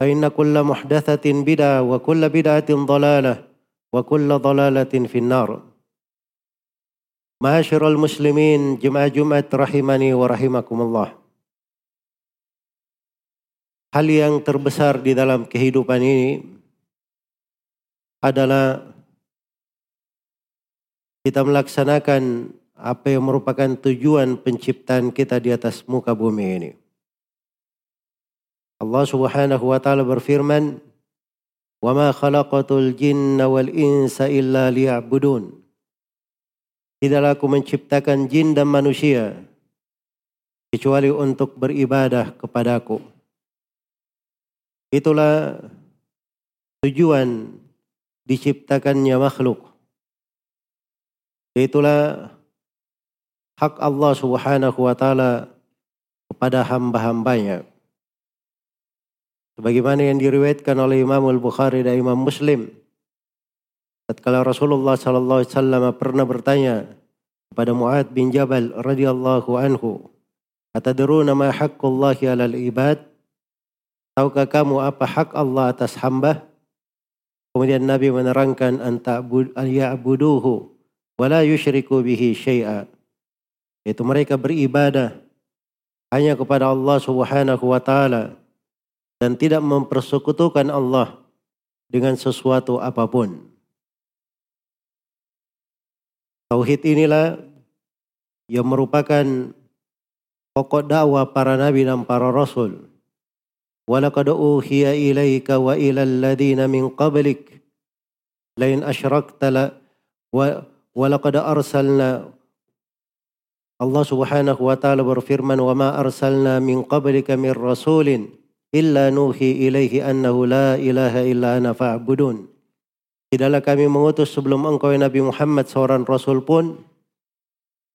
فإن كل محدثة بدعة وكل بدعة ضلالة وكل ضلالة في النار معاشر المسلمين جمع جمعة rahimani wa rahimakumullah Hal yang terbesar di dalam kehidupan ini adalah kita melaksanakan apa yang merupakan tujuan penciptaan kita di atas muka bumi ini. Allah Subhanahu wa taala berfirman, "Wa ma khalaqatul jinna wal insa illa liya'budun." Tidaklah aku menciptakan jin dan manusia kecuali untuk beribadah kepadaku. Itulah tujuan diciptakannya makhluk. Itulah hak Allah Subhanahu wa taala kepada hamba-hambanya. Sebagaimana yang diriwayatkan oleh Imam Al-Bukhari dan Imam Muslim. Tatkala Rasulullah sallallahu alaihi wasallam pernah bertanya kepada Muad bin Jabal radhiyallahu anhu, "Atadruna ma haqqullahi 'alal ibad?" Tahukah kamu apa hak Allah atas hamba? Kemudian Nabi menerangkan an ta'bud an ya'buduhu wa la yusyriku bihi syai'a. Itu mereka beribadah hanya kepada Allah Subhanahu wa taala dan tidak mempersekutukan Allah dengan sesuatu apa pun. Tauhid inilah yang merupakan pokok dakwah para nabi dan para rasul. Walaqad uhiya ilaika wa ila alladhina min qablik lain asyrakta la wa walaqad arsalna Allah Subhanahu wa taala berfirman wa ma arsalna min qablika min rasulin illa nuhi ilaihi annahu la ilaha illa ana fa'budun. Tidaklah kami mengutus sebelum engkau Nabi Muhammad seorang rasul pun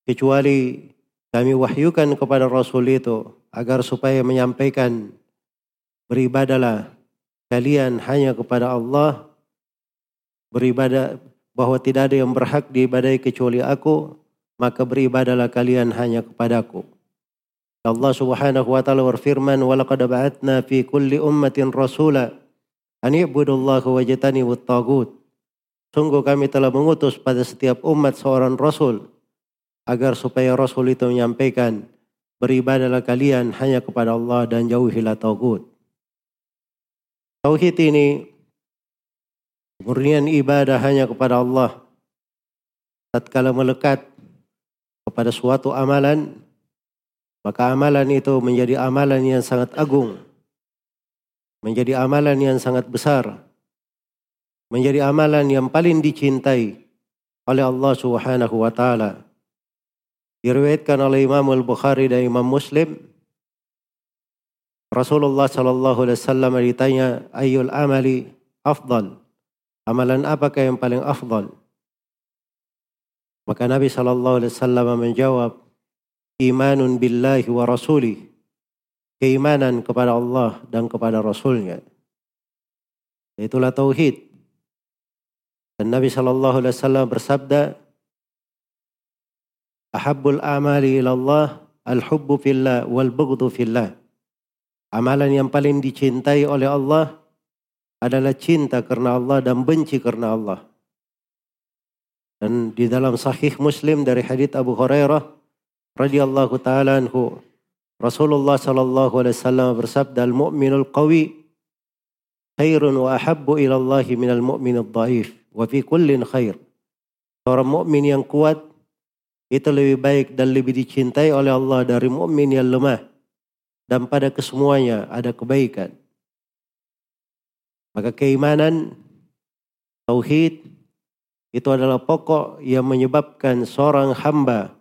kecuali kami wahyukan kepada rasul itu agar supaya menyampaikan beribadalah kalian hanya kepada Allah beribadah bahwa tidak ada yang berhak diibadai kecuali aku maka beribadalah kalian hanya kepadaku. Allah Subhanahu wa taala berfirman wa laqad ba'atna fi kulli ummatin rasula an i'budullaha wajtanibut tagut. Sungguh kami telah mengutus pada setiap umat seorang rasul agar supaya rasul itu menyampaikan beribadalah kalian hanya kepada Allah dan jauhilah tagut. Tauhid ini murnian ibadah hanya kepada Allah. Tatkala melekat kepada suatu amalan maka amalan itu menjadi amalan yang sangat agung. Menjadi amalan yang sangat besar. Menjadi amalan yang paling dicintai oleh Allah Subhanahu wa taala. Diriwayatkan oleh Imam Al-Bukhari dan Imam Muslim Rasulullah sallallahu alaihi wasallam ditanya ayyul amali afdal? Amalan apakah yang paling afdal? Maka Nabi sallallahu alaihi wasallam menjawab imanun billahi wa rasulih keimanan kepada Allah dan kepada Rasulnya itulah tauhid Dan Nabi Shallallahu Alaihi Wasallam bersabda, "Ahabbul amali ilallah al-hubbu fillah wal bughdu fillah." Amalan yang paling dicintai oleh Allah adalah cinta karena Allah dan benci karena Allah. Dan di dalam sahih Muslim dari hadits Abu Hurairah radhiyallahu taala anhu Rasulullah sallallahu alaihi wasallam bersabda al-mu'minul qawi khairun wa ahabbu ila Allah minal mu'minid dhaif wa fi kullin khair. Orang mukmin yang kuat itu lebih baik dan lebih dicintai oleh Allah dari mukmin yang lemah. Dan pada kesemuanya ada kebaikan. Maka keimanan, tauhid itu adalah pokok yang menyebabkan seorang hamba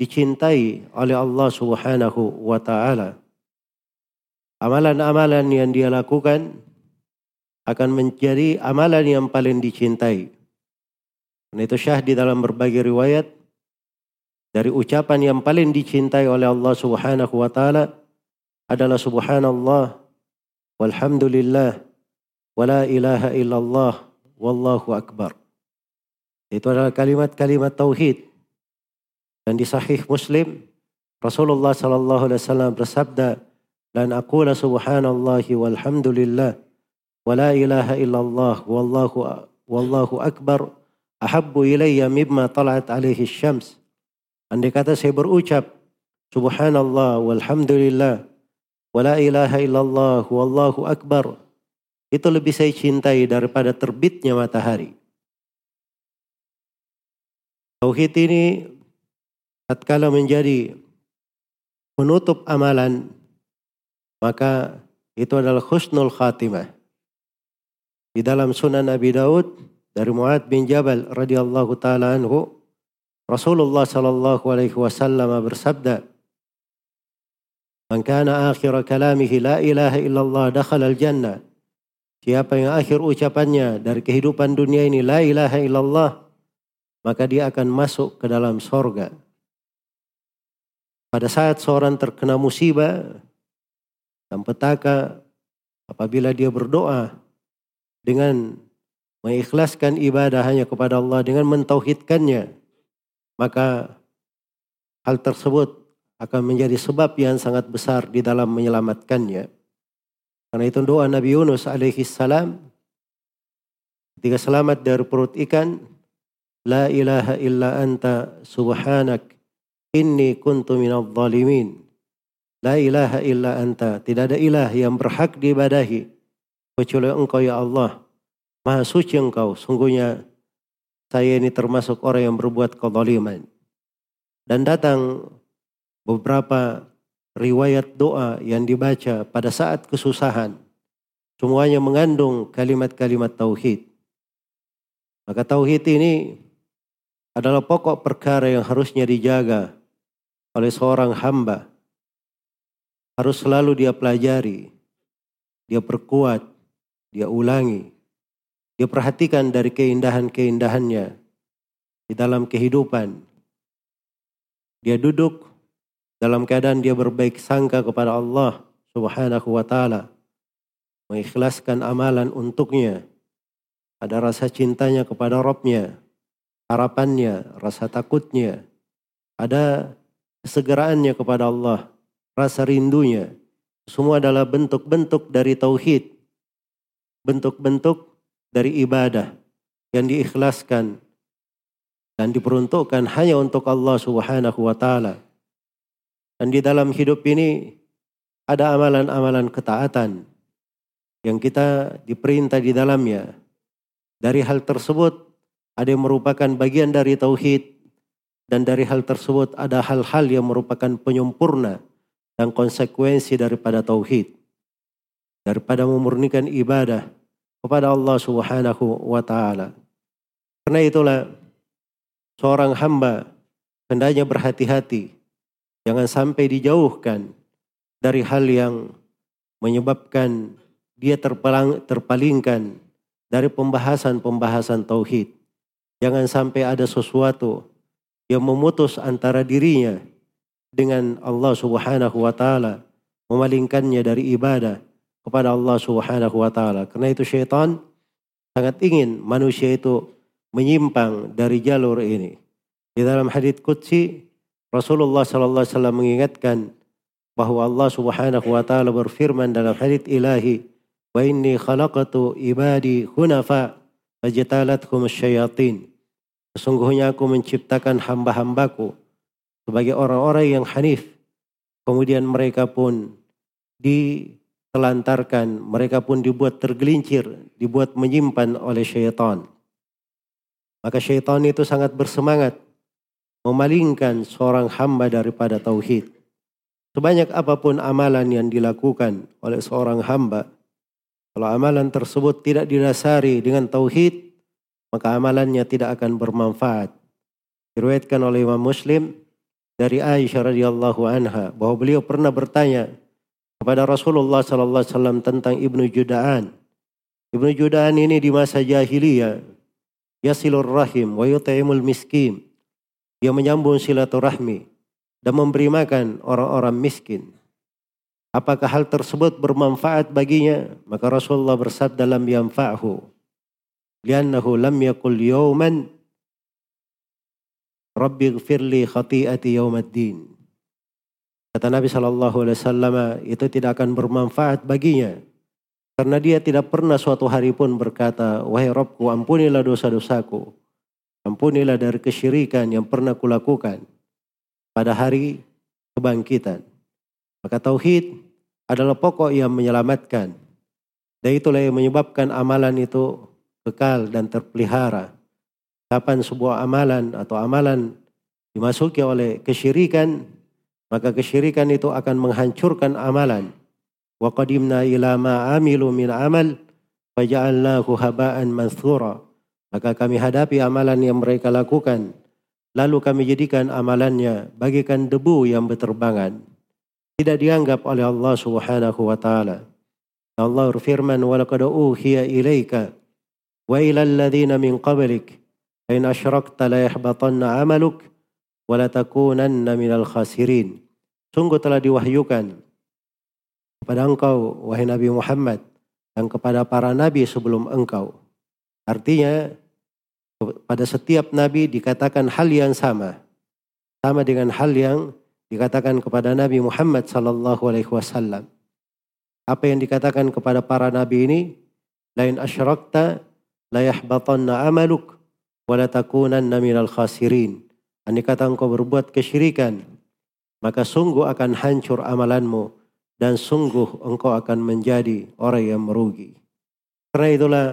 dicintai oleh Allah Subhanahu wa taala. Amalan-amalan yang dia lakukan akan menjadi amalan yang paling dicintai. Karena itu syah di dalam berbagai riwayat dari ucapan yang paling dicintai oleh Allah Subhanahu wa taala adalah subhanallah walhamdulillah wala ilaha illallah wallahu akbar. Itu adalah kalimat-kalimat tauhid. Dan di sahih Muslim Rasulullah sallallahu alaihi wasallam bersabda, "Lan aqula subhanallahi walhamdulillah wa la ilaha illallah wallahu wallahu akbar ahabbu ilayya mimma talat alaihi syams." Andai kata saya berucap subhanallah walhamdulillah wa la ilaha illallah wallahu akbar itu lebih saya cintai daripada terbitnya matahari. Tauhid ini tatkala menjadi penutup amalan maka itu adalah husnul khatimah di dalam Sunan Abi Daud dari Muad bin Jabal radhiyallahu taala anhu Rasulullah sallallahu alaihi wasallam bersabda Man kana akhir kalamihi la ilaha illallah dakhala al-jannah Siapa yang akhir ucapannya dari kehidupan dunia ini la ilaha illallah maka dia akan masuk ke dalam sorga. Pada saat seorang terkena musibah dan petaka apabila dia berdoa dengan mengikhlaskan ibadah hanya kepada Allah dengan mentauhidkannya maka hal tersebut akan menjadi sebab yang sangat besar di dalam menyelamatkannya. Karena itu doa Nabi Yunus alaihi salam ketika selamat dari perut ikan la ilaha illa anta subhanak inni kuntu minadh zalimin la ilaha illa anta tidak ada ilah yang berhak diibadahi kecuali engkau ya Allah. Maha suci engkau. Sungguhnya saya ini termasuk orang yang berbuat kezaliman. Dan datang beberapa riwayat doa yang dibaca pada saat kesusahan. Semuanya mengandung kalimat-kalimat tauhid. Maka tauhid ini adalah pokok perkara yang harusnya dijaga oleh seorang hamba. Harus selalu dia pelajari, dia perkuat, dia ulangi. Dia perhatikan dari keindahan-keindahannya di dalam kehidupan. Dia duduk dalam keadaan dia berbaik sangka kepada Allah Subhanahu wa taala. Mengikhlaskan amalan untuknya. Ada rasa cintanya kepada Robnya, harapannya, rasa takutnya. Ada kesegeraannya kepada Allah, rasa rindunya. Semua adalah bentuk-bentuk dari tauhid bentuk-bentuk dari ibadah yang diikhlaskan dan diperuntukkan hanya untuk Allah Subhanahu wa taala. Dan di dalam hidup ini ada amalan-amalan ketaatan yang kita diperintah di dalamnya. Dari hal tersebut ada yang merupakan bagian dari tauhid dan dari hal tersebut ada hal-hal yang merupakan penyempurna dan konsekuensi daripada tauhid daripada memurnikan ibadah kepada Allah Subhanahu wa taala. Karena itulah seorang hamba hendaknya berhati-hati jangan sampai dijauhkan dari hal yang menyebabkan dia terpalang, terpalingkan dari pembahasan-pembahasan tauhid. Jangan sampai ada sesuatu yang memutus antara dirinya dengan Allah Subhanahu wa taala, memalingkannya dari ibadah kepada Allah Subhanahu wa taala. Karena itu syaitan sangat ingin manusia itu menyimpang dari jalur ini. Di dalam hadits qudsi Rasulullah sallallahu alaihi wasallam mengingatkan bahwa Allah Subhanahu wa taala berfirman dalam hadits ilahi, "Wa inni khalaqatu ibadi hunafa fajtalathum syayatin." Sesungguhnya aku menciptakan hamba-hambaku sebagai orang-orang yang hanif. Kemudian mereka pun ditelantarkan, mereka pun dibuat tergelincir, dibuat menyimpan oleh syaitan. Maka syaitan itu sangat bersemangat memalingkan seorang hamba daripada tauhid. Sebanyak apa pun amalan yang dilakukan oleh seorang hamba, kalau amalan tersebut tidak didasari dengan tauhid, maka amalannya tidak akan bermanfaat. Diriwayatkan oleh Imam Muslim dari Aisyah radhiyallahu anha bahwa beliau pernah bertanya kepada Rasulullah sallallahu alaihi wasallam tentang Ibnu Judaan. Ibnu Judaan ini di masa jahiliyah yasilur rahim wa yut'imul miskin. Dia menyambung silaturahmi dan memberi makan orang-orang miskin. Apakah hal tersebut bermanfaat baginya? Maka Rasulullah bersabda lam yanfa'hu li'annahu lam yakul yawman Rabbi gfirli khati'ati. Kata Nabi Shallallahu itu tidak akan bermanfaat baginya karena dia tidak pernah suatu hari pun berkata, wahai Robku ampunilah dosa-dosaku, ampunilah dari kesyirikan yang pernah kulakukan pada hari kebangkitan. Maka tauhid adalah pokok yang menyelamatkan. Dan itulah yang menyebabkan amalan itu kekal dan terpelihara. Kapan sebuah amalan atau amalan dimasuki oleh kesyirikan, maka kesyirikan itu akan menghancurkan amalan. Wa qadimna ila ma amilu min amal faja'alnahu haba'an manthura. Maka kami hadapi amalan yang mereka lakukan. Lalu kami jadikan amalannya bagikan debu yang berterbangan. Tidak dianggap oleh Allah subhanahu wa ta'ala. Allah berfirman, وَلَقَدْ أُوحِيَ إِلَيْكَ وإلى الذين من قبلك فإن أشركت ليحبطن عملك ولتكونن من الخاسرين Sungguh telah diwahyukan kepada engkau, wahai Nabi Muhammad, dan kepada para nabi sebelum engkau. Artinya, pada setiap nabi dikatakan hal yang sama. Sama dengan hal yang dikatakan kepada Nabi Muhammad sallallahu alaihi wasallam. Apa yang dikatakan kepada para nabi ini? Lain asyrakta la yahbatanna amaluk wa takunanna minal khasirin. Andai kata engkau berbuat kesyirikan, maka sungguh akan hancur amalanmu dan sungguh engkau akan menjadi orang yang merugi. Karena itulah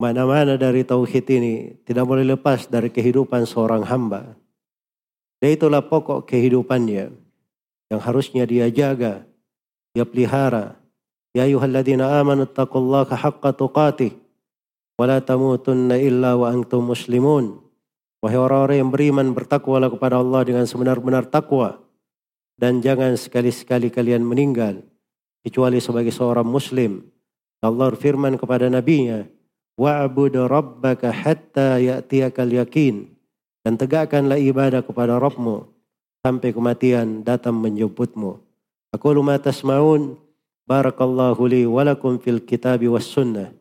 mana-mana dari tauhid ini tidak boleh lepas dari kehidupan seorang hamba. Dan itulah pokok kehidupannya yang harusnya dia jaga, dia pelihara. Ya ayuhalladzina amanu taqullaha haqqa tuqatih wala tamutunna illa wa antum muslimun. Wahai orang-orang yang beriman bertakwalah kepada Allah dengan sebenar-benar takwa dan jangan sekali-sekali kalian meninggal kecuali sebagai seorang muslim. Allah firman kepada nabinya, "Wa'bud rabbaka hatta ya'tiyakal yakin." Dan tegakkanlah ibadah kepada Rabbmu sampai kematian datang menjemputmu. Aku ma tasma'un barakallahu li wa lakum fil kitabi was sunnah.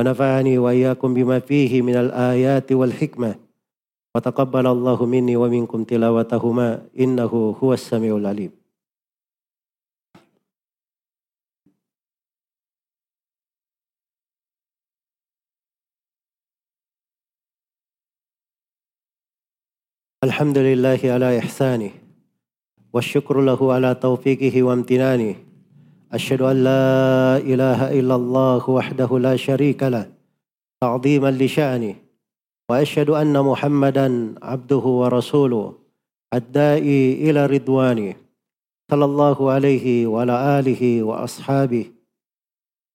ونفعني وإياكم بما فيه من الآيات والحكمة. وتقبل الله مني ومنكم تلاوتهما. إنه هو السميع العليم. الحمد لله على إحسانه. والشكر له على توفيقه وامتنانه. أشهد أن لا إله إلا الله وحده لا شريك له تعظيما لشأنه وأشهد أن محمدا عبده ورسوله الدائي إلى رضوانه صلى الله عليه وعلى آله وأصحابه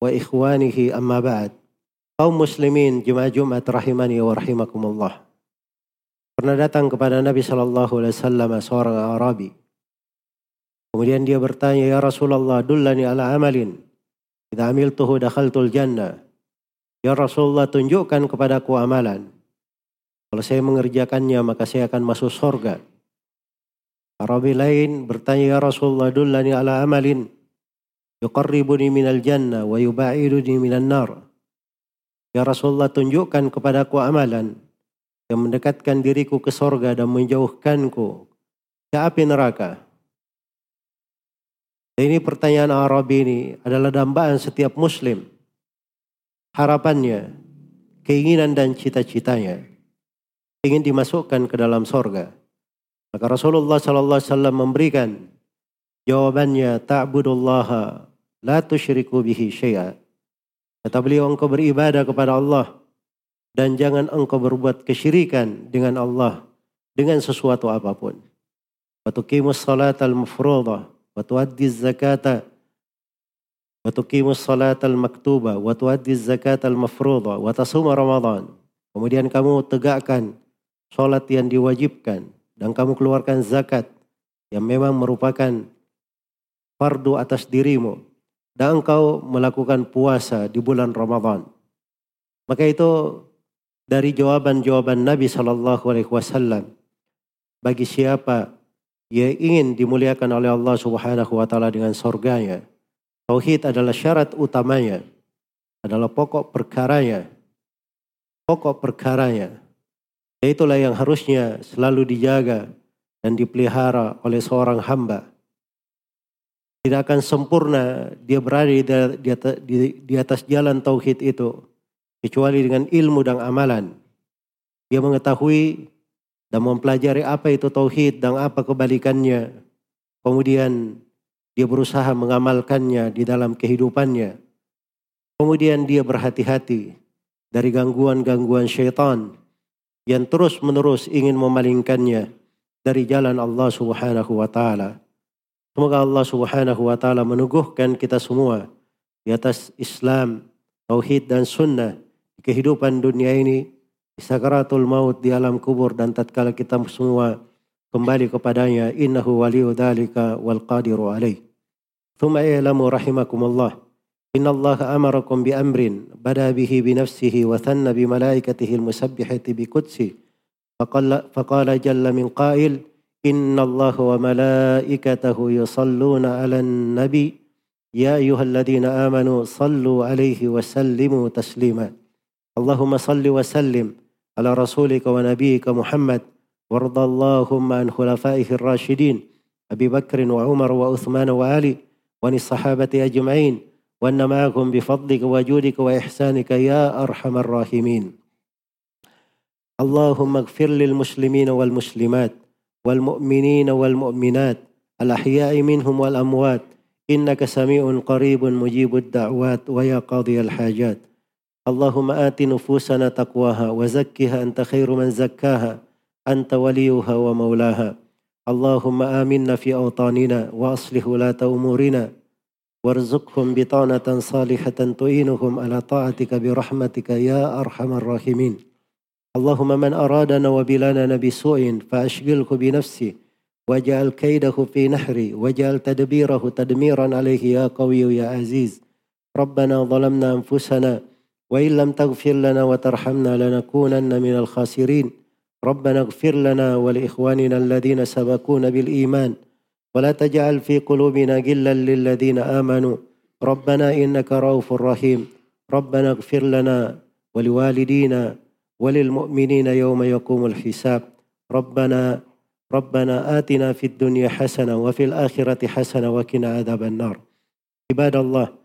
وإخوانه أما بعد kaum muslimin jemaah Jumat rahimani wa rahimakumullah pernah datang kepada Nabi Shallallahu Alaihi Wasallam seorang Arabi Kemudian dia bertanya, Ya Rasulullah, dullani ala amalin. Kita amil tuhu dakhaltul jannah. Ya Rasulullah, tunjukkan kepadaku amalan. Kalau saya mengerjakannya, maka saya akan masuk surga. Arabi lain bertanya, Ya Rasulullah, dullani ala amalin. Yuqarribuni minal jannah wa yuba'iduni minal nar. Ya Rasulullah tunjukkan kepadaku amalan yang mendekatkan diriku ke sorga dan menjauhkanku ke api neraka. Ini pertanyaan Arabi ini adalah dambaan setiap muslim. Harapannya, keinginan dan cita-citanya ingin dimasukkan ke dalam sorga. Maka Rasulullah sallallahu alaihi wasallam memberikan jawabannya ta'budullaha la tusyriku bihi syai'a. Kata beliau engkau beribadah kepada Allah dan jangan engkau berbuat kesyirikan dengan Allah dengan sesuatu apa pun. Wa tuqimus salatal mafruḍah tuqimus salatal maktuba wa tuaddi zakatal mafruḍah wa tasuma ramadan. Kemudian kamu tegakkan salat yang diwajibkan dan kamu keluarkan zakat yang memang merupakan fardu atas dirimu dan engkau melakukan puasa di bulan Ramadan. Maka itu dari jawaban-jawaban Nabi Shallallahu Alaihi Wasallam bagi siapa yang ingin dimuliakan oleh Allah Subhanahu Wa Taala dengan surganya. Tauhid adalah syarat utamanya, adalah pokok perkaranya, pokok perkaranya. Itulah yang harusnya selalu dijaga dan dipelihara oleh seorang hamba. Tidak akan sempurna dia berada di atas jalan tauhid itu kecuali dengan ilmu dan amalan. Dia mengetahui dan mempelajari apa itu tauhid dan apa kebalikannya. Kemudian dia berusaha mengamalkannya di dalam kehidupannya. Kemudian dia berhati-hati dari gangguan-gangguan syaitan yang terus-menerus ingin memalingkannya dari jalan Allah Subhanahu wa taala. Semoga Allah Subhanahu wa taala meneguhkan kita semua di atas Islam, tauhid dan sunnah di kehidupan dunia ini, sakaratul maut di alam kubur dan tatkala kita semua kembali kepadanya innahu waliyu dzalika wal qadiru alaih. Thumma ya'lamu rahimakumullah. Inna Allah amarakum bi amrin bada bihi bi nafsihi wa thanna bi malaikatihi al musabbihati bi qudsi. Faqala jalla min qail inna Allah wa malaikatahu yusalluna ala nabi ya ayyuhalladhina amanu sallu 'alaihi wa sallimu taslima. Allahumma salli wa sallim على رسولك ونبيك محمد وارض اللهم عن خلفائه الراشدين أبي بكر وعمر وعثمان وعلي وعن الصحابة أجمعين وأن معكم بفضلك وجودك وإحسانك يا أرحم الراحمين. اللهم اغفر للمسلمين والمسلمات والمؤمنين والمؤمنات الأحياء منهم والأموات إنك سميع قريب مجيب الدعوات ويا قاضي الحاجات. اللهم آت نفوسنا تقواها وزكها أنت خير من زكاها أنت وليها ومولاها. اللهم آمنا في أوطاننا وأصلح ولاة أمورنا. وارزقهم بطانة صالحة تعينهم على طاعتك برحمتك يا أرحم الراحمين. اللهم من أرادنا وبلادنا بسوء فأشغله بنفسه. واجعل كيده في نحري واجعل تدبيره تدميرا عليه يا قوي يا عزيز. ربنا ظلمنا أنفسنا وإن لم تغفر لنا وترحمنا لنكونن من الخاسرين. ربنا اغفر لنا ولإخواننا الذين سبقونا بالإيمان. ولا تجعل في قلوبنا غلا للذين آمنوا. ربنا إنك رؤوف رحيم. ربنا اغفر لنا ولوالدينا وللمؤمنين يوم يقوم الحساب. ربنا ربنا آتنا في الدنيا حسنة وفي الآخرة حسنة وقنا عذاب النار. عباد الله